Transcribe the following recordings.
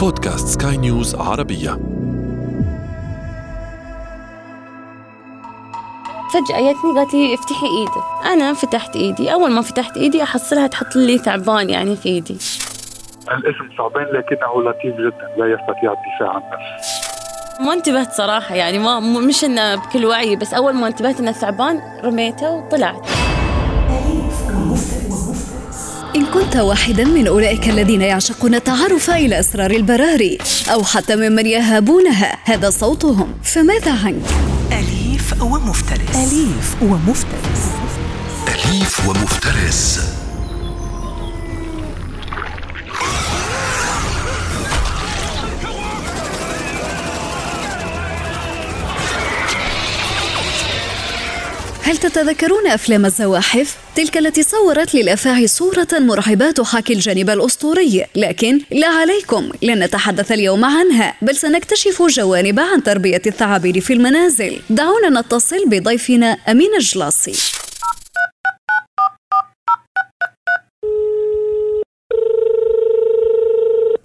بودكاست سكاي نيوز عربية. فجأة جتني قالت لي افتحي إيدك أنا فتحت إيدي. أول ما فتحت إيدي أحصلها تحط لي ثعبان يعني في إيدي. الاسم صعبان لكنه لطيف جدا لا يستطيع الدفاع عن نفسه. ما انتبهت صراحة يعني ما مش إنه بكل وعي بس أول ما انتبهت انه ثعبان رميته وطلعت. إن كنت واحدا من أولئك الذين يعشقون التعرف إلى أسرار البراري أو حتى ممن يهابونها هذا صوتهم. فماذا عنك؟ أليف ومفترس. أليف ومفترس. أليف ومفترس. هل تتذكرون أفلام الزواحف؟ تلك التي صورت للأفاعي صورة مرعبة تحاكي الجانب الأسطوري لكن لا عليكم لن نتحدث اليوم عنها بل سنكتشف جوانب عن تربية الثعابين في المنازل دعونا نتصل بضيفنا أمين الجلاصي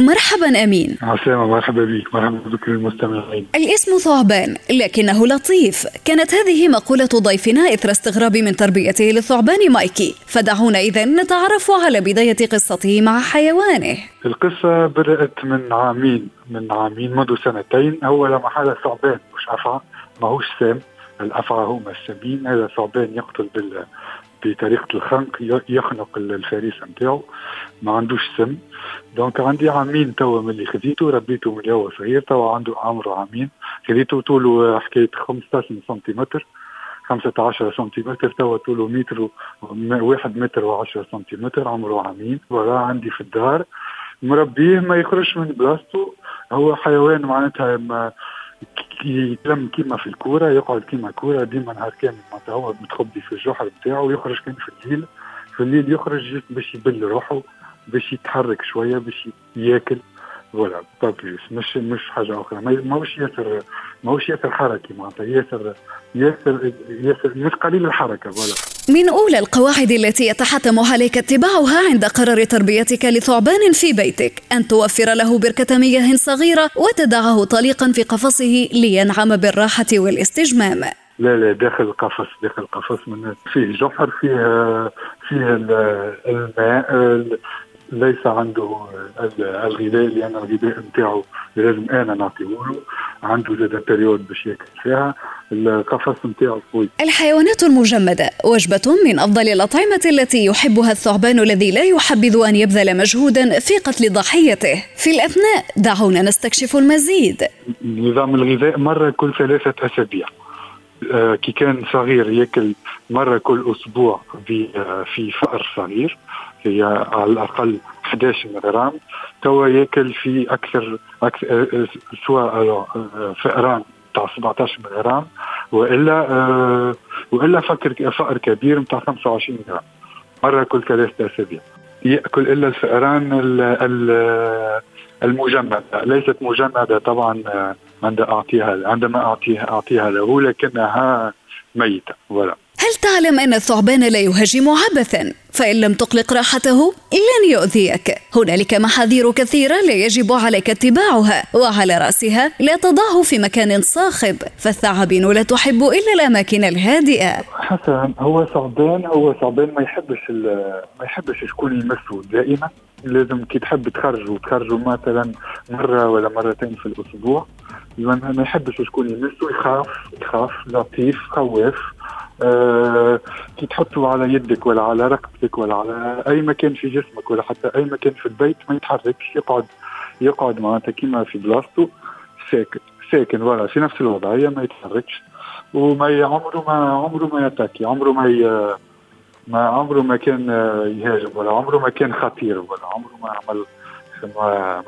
مرحبا أمين. عسلامة مرحبا بك مرحبا بكل المستمعين. الاسم ثعبان لكنه لطيف. كانت هذه مقولة ضيفنا إثر استغرابي من تربيته للثعبان مايكي. فدعونا إذا نتعرف على بداية قصته مع حيوانه. القصة بدأت من عامين من عامين منذ سنتين. هو لما حال ثعبان مش أفعى ماهوش سام. الأفعى هما السامين. هذا ثعبان يقتل بال بطريقة الخنق يخنق الفريس نتاعو ما عندوش سم. donc عندي عامين توا من اللي خذيته ربيته من هو صغير توا عنده عمره عامين خذيته طوله حكاية 15 سنتيمتر 15 سنتيمتر توا طوله متر واحد متر و10 سنتيمتر عمره عامين وراه عندي في الدار. مربيه ما يخرجش من بلاصتو هو حيوان معناتها يتلم كيما في الكورة يقعد كيما كورة ديما نهار كامل معناتها هو متخبي في الجحر بتاعه ويخرج كان في الليل في الليل يخرج باش يبل روحه باش يتحرك شوية باش ياكل. voilà pas plus مش مش حاجة أخرى. ما- ماهوش ياسر ماهوش ياسر حركي معناتها. ياسر ياسر ياسر مش قليل الحركة. voilà من أولى القواعد التي يتحتم عليك اتباعها عند قرار تربيتك لثعبان في بيتك أن توفر له بركة مياه صغيرة وتدعه طليقا في قفصه لينعم بالراحة والاستجمام. لا لا داخل القفص داخل القفص من فيه جحر فيه فيه ال- الماء ال- ليس عنده ال- الغذاء لأن الغذاء نتاعو لازم أنا نعطيه له. عنده زاد بريود باش ياكل فيها. القفص نتاعو قوي. الحيوانات المجمدة وجبة من أفضل الأطعمة التي يحبها الثعبان الذي لا يحبذ أن يبذل مجهودا في قتل ضحيته في الأثناء دعونا نستكشف المزيد. نظام الغذاء مرة كل ثلاثة أسابيع. آه، كي كان صغير ياكل مرة كل أسبوع في آه، في فأر صغير. هي على الأقل 11 غرام توا ياكل في أكثر أكثر آه، آه، سواء آه، فئران تاع 17 غرام وإلا وإلا فكر فأر كبير نتاع 25 غرام. مرة كل ثلاثة أسابيع. ياكل إلا الفئران ال- ال- المجمده ليست مجمدة طبعا آه، عند اعطيها عندما اعطيها أعطيها له لكنها ميتة. ولا هل تعلم أن الثعبان لا يهاجم عبثا؟ فإن لم تقلق راحته لن يؤذيك. هنالك محاذير كثيرة لا يجب عليك اتباعها وعلى رأسها لا تضعه في مكان صاخب. فالثعابين لا تحب إلا الأماكن الهادئة. حسن هو ثعبان هو ثعبان ما يحبش ما يحبش شكون يمسه دائما. لازم كي تحب تخرجوا تخرجوا مثلا مرة ولا مرتين في الأسبوع. ما يحبش شكون يمسه يخاف يخاف لطيف خواف كي تحطه على يدك ولا على رقبتك ولا على أي مكان في جسمك ولا حتى أي مكان في البيت ما يتحركش يقعد يقعد معناتها كيما في بلاصتو ساكن ساكن ولا في نفس الوضعيه ما يتحركش وما عمره ما عمره ما يتاكي عمره ما ي... ما عمره ما كان يهاجم ولا عمره ما كان خطير ولا عمره ما عمل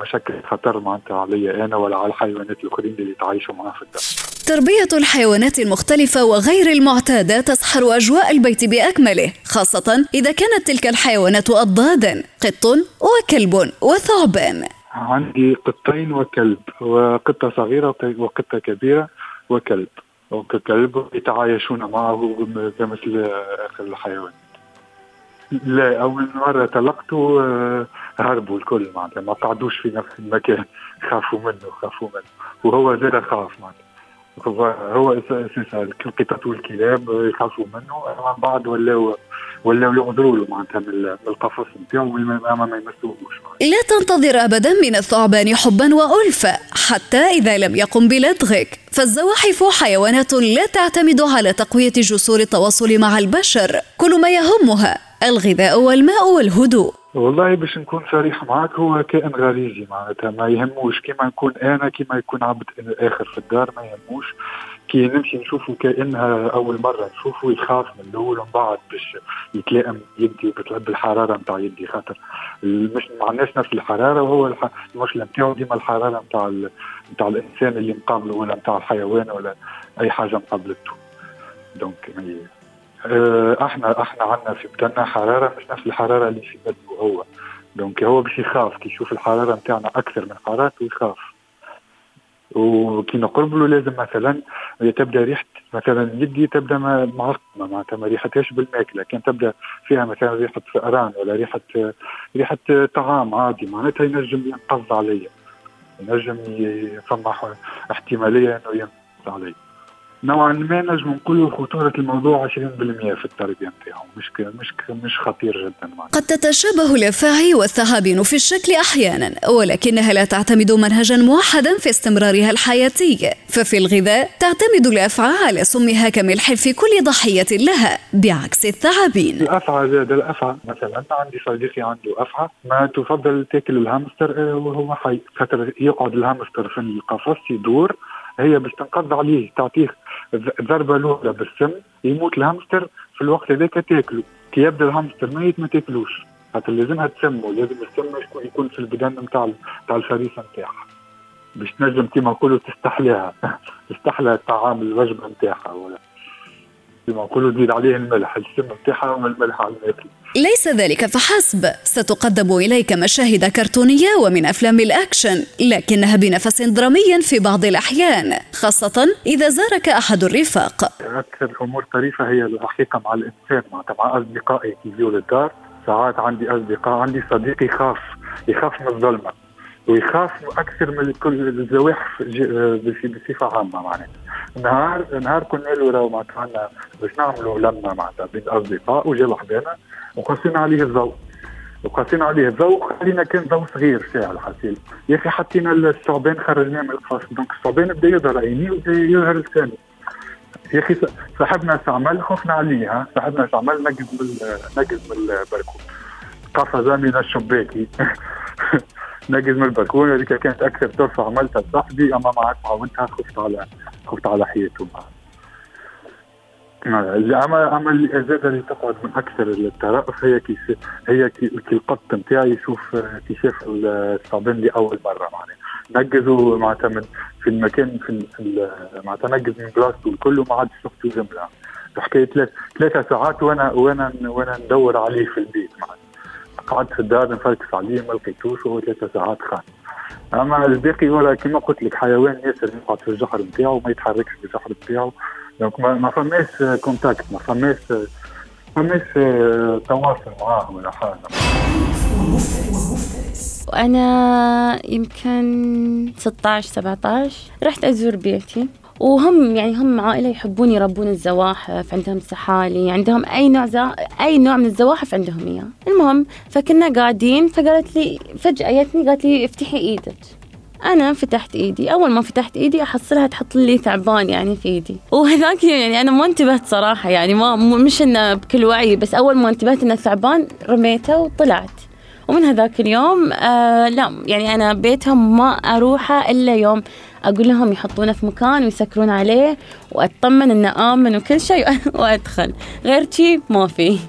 شكل خطر معناتها علي أنا ولا على الحيوانات الأخرين اللي تعيشوا معاه في الدار. تربية الحيوانات المختلفة وغير المعتادة تسحر أجواء البيت بأكمله خاصة إذا كانت تلك الحيوانات أضدادا قط وكلب وثعبان. عندي قطين وكلب وقطة صغيرة وقطة كبيرة وكلب وكلب يتعايشون معه كمثل الحيوان. لا أول مرة طلقته آه، هربوا الكل معناتها ما قعدوش في نفس المكان خافوا منه خافوا منه وهو زاد خاف معناتها. هو القطط والكلاب يخافوا منه. من بعد ولاو ولاو يعذروا له معناتها من القفص نتاعو ما يمسوهوش. لا تنتظر ابدا من الثعبان حبا والفه حتى إذا لم يقم بلدغك. فالزواحف حيوانات لا تعتمد على تقوية جسور التواصل مع البشر. كل ما يهمها الغذاء والماء والهدوء. والله باش نكون صريح معك هو كائن غريزي معناتها. ما يهموش كيما نكون أنا كيما يكون عبد آخر في الدار ما يهموش. كي نمشي نشوفه كأنها أول مرة نشوفه يخاف من الأول ومن بعد باش يتلائم يدي بالحراره نتاع يدي. خاطر مش مع الناس نفس الحرارة وهو المشكلة نتاعو ديما الحرارة نتاع نتاع الإنسان اللي مقابله ولا نتاع الحيوان ولا أي حاجة مقابلته. donc إحنا إحنا عندنا في بدنا حرارة مش نفس الحرارة اللي في بلده هو. دونك هو باش يخاف كي يشوف الحرارة نتاعنا أكثر من حرارته يخاف وكي نقرب له لازم مثلا تبدأ ريحة مثلا يدي تبدأ معقمة معناتها ما ريحتهاش بالماكلة. كان تبدأ فيها مثلا ريحة فئران ولا ريحه ريحة طعام عادي معناتها ينجم ينقض عليا. ينجم فما احتمالية إنه ينقض عليا. نوعا ما نجم نقول خطورة الموضوع 20% في التربية نتاعو. مش مش مش خطير جدا معنا. قد تتشابه الأفاعي والثعابين في الشكل أحيانا ولكنها لا تعتمد منهجا موحدا في استمرارها الحياتي. ففي الغذاء تعتمد الأفعى على سمها كملح في كل ضحية لها بعكس الثعابين. الأفعى زاد. الأفعى مثلا عندي صديقي عنده أفعى ما تفضل تاكل الهامستر وهو حي. خاطر يقعد الهامستر في القفص يدور هي باش تنقض عليه تعطيه ضربة الأولى بالسم يموت الهامستر في الوقت هذاك تاكله كي يبدأ الهامستر ميت ما تاكلوش. خاطر لازمها تسمو لازم السم يكون يكون في البدن نتاع نتاع الفريسة نتاعها. باش تنجم كيما نقولوا تستحلاها تستحلى الطعام الوجبة نتاعها ولا. كما نقولوا تزيد عليه الملح السم نتاعها والملح على الماكل ليس ذلك فحسب. ستقدم إليك مشاهد كرتونية ومن أفلام الأكشن لكنها بنفس درامي في بعض الأحيان خاصة إذا زارك أحد الرفاق. أكثر الأمور طريفة هي الحقيقة مع الإنسان مع أصدقائي يجوا للدار ساعات عندي أصدقاء عندي صديق يخاف يخاف من الظلمة ويخاف أكثر من كل الزواحف بصفة عامة معناتها. نهار نهار كنا له راهو معناتها باش نعملوا لمة معناتها بين الأصدقاء وجا وحدانا وقصينا عليه الضوء. وقصينا عليه الضوء خلينا كان ضوء صغير ساعه الحصيل. يا أخي حطينا الثعبان خرجناه من القفص دونك الثعبان بدا يظهر عينيه وبدا يظهر لسانه يا أخي صاحبنا استعمل خفنا عليه ها. صاحبنا استعمل نقز من نقز من البركون قفز من الشباك نقز من البلكونة هذيك كانت أكثر طرفة عملتها لصاحبي. أما ما عاودتها خفت على خفت على حياته اما أما اللي زاد اللي تقعد من أكثر الطرائف هي كي هي كي, القط نتاعي يشوف كي شاف الصابين لأول مرة معناها نقزوا معناتها من في المكان في معناتها نقز من بلاصته الكل وما عادش شفته جمله حكايه ثلاث ساعات وأنا وأنا وأنا ندور عليه في البيت معناتها قعدت في الدار نفركس عليه ما لقيتوش وهو ثلاثة ساعات خان. أما الباقي ولا كما قلت لك حيوان ياسر يقعد في الجحر نتاعو ما يتحركش في الجحر نتاعو. donc ما فماش contact ما فماش ما فماش تواصل معاه ولا حاجة. وأنا يمكن 16 17 رحت أزور بيتي. وهم يعني هم عائلة يحبون يربون الزواحف عندهم سحالي عندهم أي نوع زا... أي نوع من الزواحف عندهم إياه. المهم فكنا قاعدين فقالت لي فجأة جتني قالت لي افتحي إيدك. أنا فتحت إيدي. أول ما فتحت إيدي أحصلها تحط لي ثعبان يعني في إيدي. وهذاك يعني أنا ما انتبهت صراحة يعني ما مش إنه بكل وعي بس أول ما انتبهت إن الثعبان رميته وطلعت. ومن هذاك اليوم آه لا يعني أنا بيتهم ما أروحه إلا يوم أقول لهم يحطونه في مكان ويسكرون عليه وأطمن إنه آمن وكل شيء وأدخل. غير شي ما في.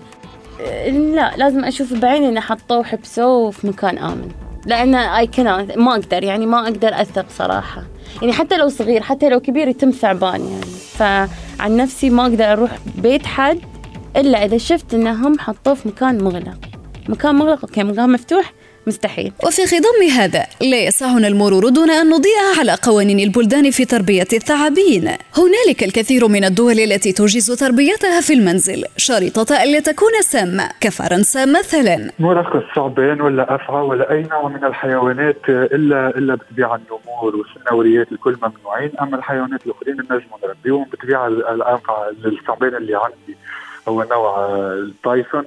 لا لازم أشوف بعيني إنه حطوه وحبسوه في مكان آمن. لأن اي كان ما أقدر يعني ما أقدر أثق صراحة. يعني حتى لو صغير حتى لو كبير يتم ثعبان يعني. فعن نفسي ما أقدر أروح بيت حد إلا إذا شفت إنهم حطوه في مكان مغلق. مكان مغلق أوكي مكان مفتوح مستحيل. وفي خضم هذا لا يسعنا المرور دون أن نضيء على قوانين البلدان في تربية الثعابين. هنالك الكثير من الدول التي تجيز تربيتها في المنزل. شريطة ألا تكون سامة. كفرنسا مثلا. مرخص ثعبان ولا أفعى ولا أي نوع من الحيوانات إلا إلا بطبيعة النمور والسنوريات الكل ممنوعين. أما الحيوانات الأخرين نجم نربيهم بطبيعة الأفعى الثعبان اللي عندي. هو نوع التايسون.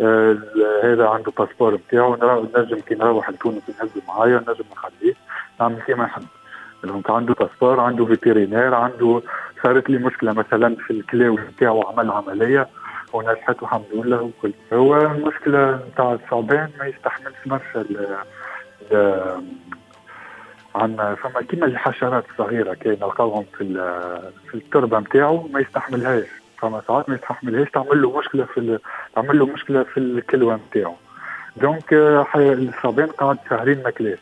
آه هذا عنده passeport بتاعه نجم كي نروح لتونس نهزه معايا نجم نخليه. نعمل فيه ما يحب. donc عنده passeport عنده vétérinaire عنده صارت لي مشكلة مثلا في الكلاوي بتاعه عمل عملية ونجحت والحمد لله وكل هو المشكلة نتاع الثعبان ما يستحملش برشا عن فما كيما الحشرات الصغيرة كي نلقاوهم في في التربة نتاعو ما يستحملهاش. فما ساعات ما يستحملهاش تعمل له مشكلة في تعمل له مشكلة في الكلوة نتاعو. donc الثعبان قعد شهرين ما كلاش.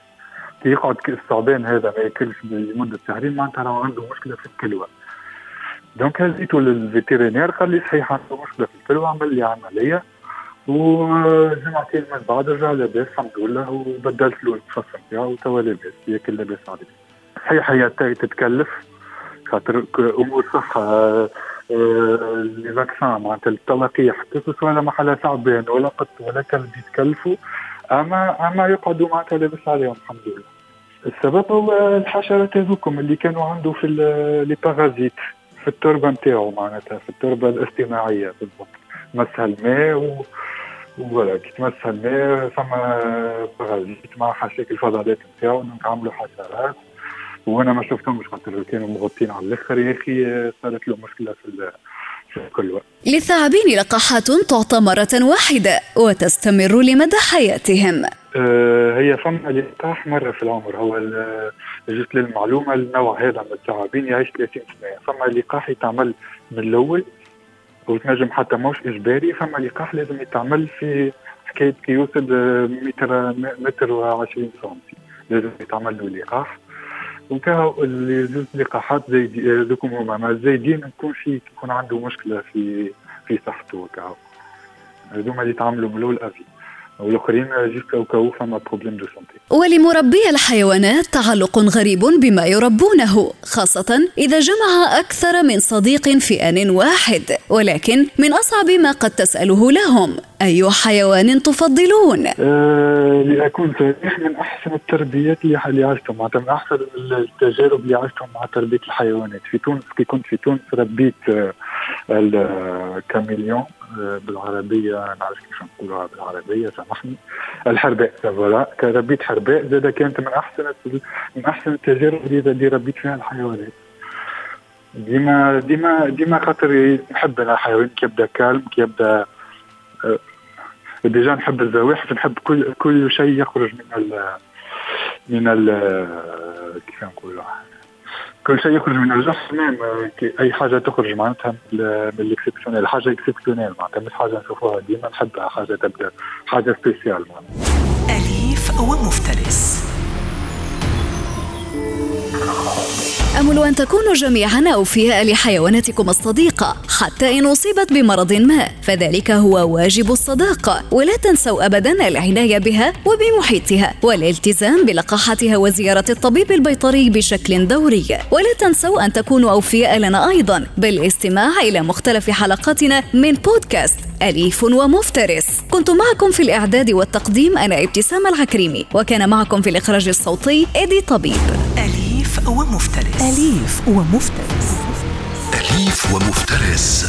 كي يقعد الثعبان هذا ما ياكلش لمدة شهرين معناتها راه عنده مشكلة في الكلوة. donc هزيته لل vétérinaire قال لي صحيح عنده مشكلة في الكلوة عمل لي عملية. وجمعتين من بعد رجع لاباس الحمد لله وبدلت له الفصل نتاعو وتوا لاباس ياكل لاباس عليه صحيح هي تتكلف خاطر أمور صحة لي فاكسان معناتها التلقيح كيف ولا محل ثعبان ولا قط ولا كلب يتكلفوا. اما أما يقعدوا معناتها لاباس عليهم الحمد لله. السبب هو الحشرات هذوكم اللي كانوا عنده في لي بارازيت في التربة نتاعو معناتها في التربة الاصطناعية بالضبط. مسها الماء و ولا كي تمسها الماء فما بارازيت مع حاشاك الفضلات نتاعو عملوا حشرات. وأنا ما شفتهمش خاطر كانوا مغطين على الآخر. يا أخي صارت له مشكلة في كل وقت. للثعابين لقاحات تعطى مرة واحدة وتستمر لمدى حياتهم. آه هي فما لقاح مرة في العمر. هو جزء للمعلومة النوع هذا من الثعابين يعيش 30 سنة. فما لقاح يتعمل من الأول وتنجم حتى موش إجباري. فما لقاح لازم يتعمل في حكاية كي يوصل متر متر و20 سنتي. لازم يتعمل له لقاح وكهو اللي زوج لقاحات زي ذوكم هما ما زايدين نكون في يكون عنده مشكلة في في صحته وكهو هذوما اللي يتعاملوا من الأول à vie. والآخرين juste au cas où فما problème de santé ولمربي الحيوانات تعلق غريب بما يربونه خاصة إذا جمع أكثر من صديق في آن واحد ولكن من أصعب ما قد تسأله لهم. أي حيوان تفضلون؟ أه لأكون صريح من أحسن التربيات اللي عشتهم. معناتها من أحسن التجارب اللي عشتهم مع تربية الحيوانات. في تونس كي كنت في تونس ربيت ال caméléon بالعربية. نعرف كيف نقولها بالعربية سامحني. الحرباء voilà ربيت حرباء. زاد كانت من أحسن من أحسن التجارب اللي ربيت فيها الحيوانات. ديما ديما ديما خاطر نحب الحيوان كي يبدا كالم كي يبدا ديجا نحب الزواحف نحب كل كل شيء يخرج من ال من ال كيف نقول كل شيء يخرج من الجحر نعم أي حاجة تخرج معناتها من ال exceptionnel حاجة exceptionnelle معناتها مش حاجة نشوفوها ديما. نحبها حاجة تبدا حاجة spéciale معناتها. أليف ومفترس أمل أن تكونوا جميعا أوفياء لحيواناتكم الصديقة حتى إن أصيبت بمرض ما. فذلك هو واجب الصداقة ولا تنسوا أبدا العناية بها وبمحيطها والالتزام بلقاحتها وزيارة الطبيب البيطري بشكل دوري. ولا تنسوا أن تكونوا أوفياء لنا أيضا بالاستماع إلى مختلف حلقاتنا من بودكاست أليف ومفترس. كنت معكم في الإعداد والتقديم أنا إبتسام العكريمي وكان معكم في الإخراج الصوتي إيدي طبيب. أليف ومفترس. أليف ومفترس. أليف ومفترس.